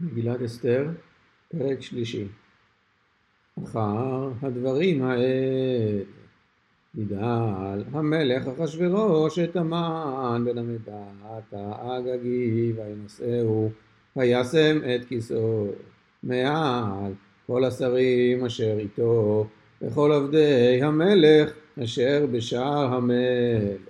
מגילת אסתר, פרק שלישי. אחר הדברים האלה ידעל המלך אחשורוש את המן בן המדת האגגי וינשאהו וישם את כיסאו מעל כל השרים אשר איתו וכל עבדי המלך אשר בשער המלך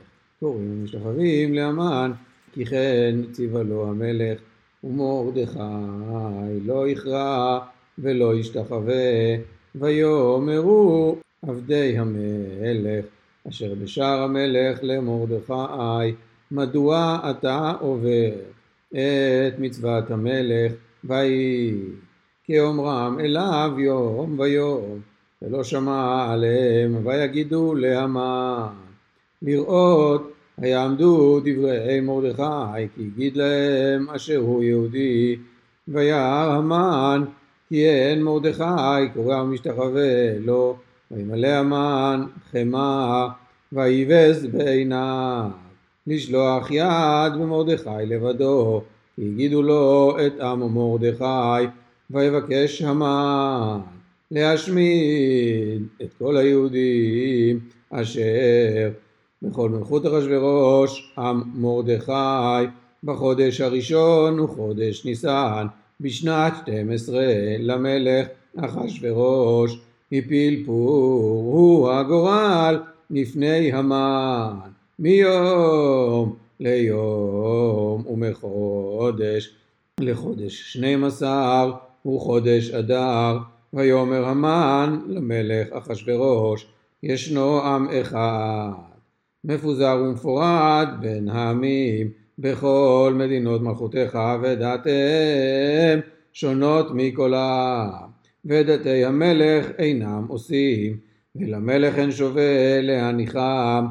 קוראים ומשתחווים לאמן כי כן ציווה לו המלך ומרדכי לא יכרע ולא ישתחווה ויאמרו עבדי המלך אשר בשער המלך למרדכי מדוע אתה עובר את מצוות המלך? ויהי כאומרם אליו יום ויום ולא שמע עליהם ויגידו להמן לראות ויעמדו דברי מרדכי כי הגיד להם אשר הוא יהודי. וירא המן כי אין מרדכי קורא ומשתחווה לו. וימלא המן חמא ויבז בעיניו. לשלוח יד במרדכי לבדו כי הגידו לו את עם מרדכי. ויבקש המן להשמיד את כל היהודים אשר בכל מלכות אחשורוש עם מרדכי. בחודש הראשון וחודש ניסן בשנת 12 למלך אחשורוש הפיל פור הוא הגורל לפני המן מיום ליום ומחודש. לחודש שנים עשר וחודש אדר ויאמר המן למלך אחשורוש ישנו עם אחד מפוזר ומפורד בין העמים בכל מדינות מלכותיך ודעתיהם שונות מכל העם. ודתי המלך אינם עושים ולמלך אין שווה להניחם.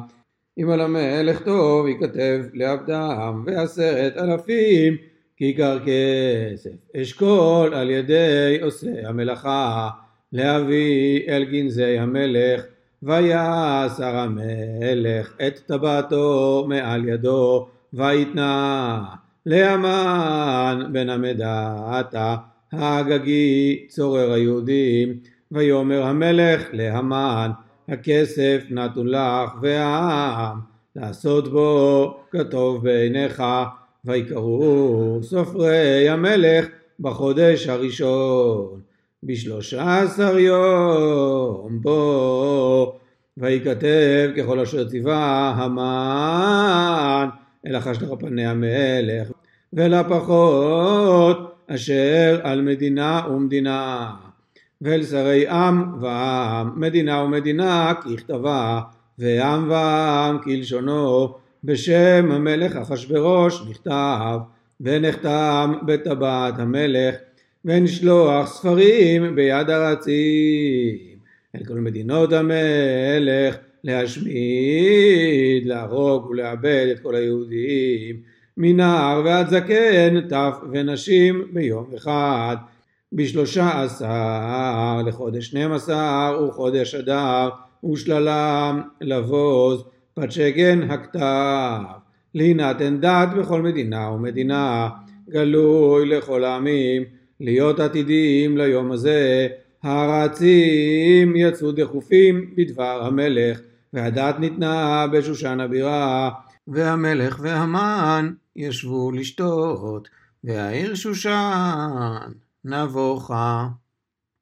אם על המלך טוב ייכתב לעבדם ועשרת אלפים כיכר כסף אשכול על ידי עושי המלאכה. להביא אל גנזי המלך ויעשר המלך את טבעתו מעל ידו ויתנה להמן בן המדעתה האגגי צורר היהודים. ויאמר המלך להמן הכסף נתון לך והעם לעשות בו כטוב בעיניך. ויקראו סופרי המלך בחודש הראשון בשלושה עשר יום בו ויכתב ככל אשר ציווה המן אל החשתך פני המלך ולפחות אשר על מדינה ומדינה ואל שרי עם ועם מדינה ומדינה ככתבה ועם ועם כלשונו בשם המלך אחשורוש נכתב ונחתם בטבעת המלך ונשלוח ספרים ביד הרצים. אל כל מדינות המלך להשמיד, להרוג ולאבד את כל היהודים. מנער ועד זקן, טף ונשים ביום אחד. בשלושה עשר לחודש שנים עשר וחודש אדר ושללם לבוז פצ'גן הכתב. להינתן דת בכל מדינה ומדינה גלוי לכל העמים להיות עתידים ליום הזה. הרצים יצאו דחופים בדבר המלך והדת ניתנה בשושן הבירה. והמלך והמן ישבו לשתות והעיר שושן נבוכה